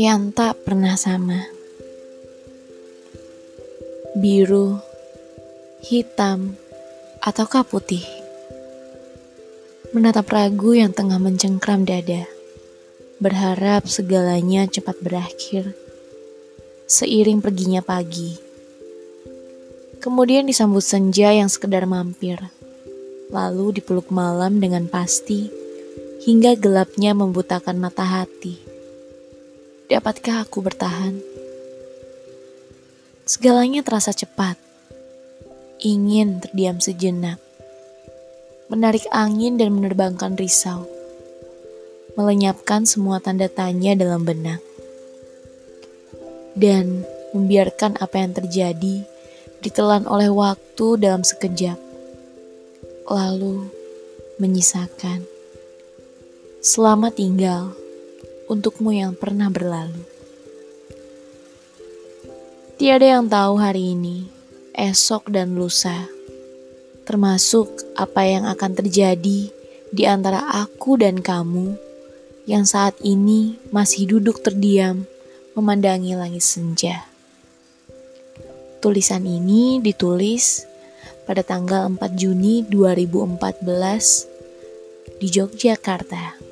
yang tak pernah sama. Biru, hitam, ataukah putih? Menatap ragu yang tengah mencengkram dada, berharap segalanya cepat berakhir. Seiring perginya pagi, kemudian disambut senja yang sekedar mampir, lalu dipeluk malam dengan pasti hingga gelapnya membutakan mata hati. Dapatkah aku bertahan? Segalanya terasa cepat. Ingin terdiam sejenak. Menarik angin dan menerbangkan risau. Melenyapkan semua tanda tanya dalam benak. Dan membiarkan apa yang terjadi ditelan oleh waktu dalam sekejap. Lalu menyisakan. Selamat tinggal untukmu yang pernah berlalu. Tiada yang tahu hari ini, esok, dan lusa, termasuk apa yang akan terjadi di antara aku dan kamu yang saat ini masih duduk terdiam memandangi langit senja. Tulisan ini ditulis pada tanggal 4 Juni 2014 di Yogyakarta.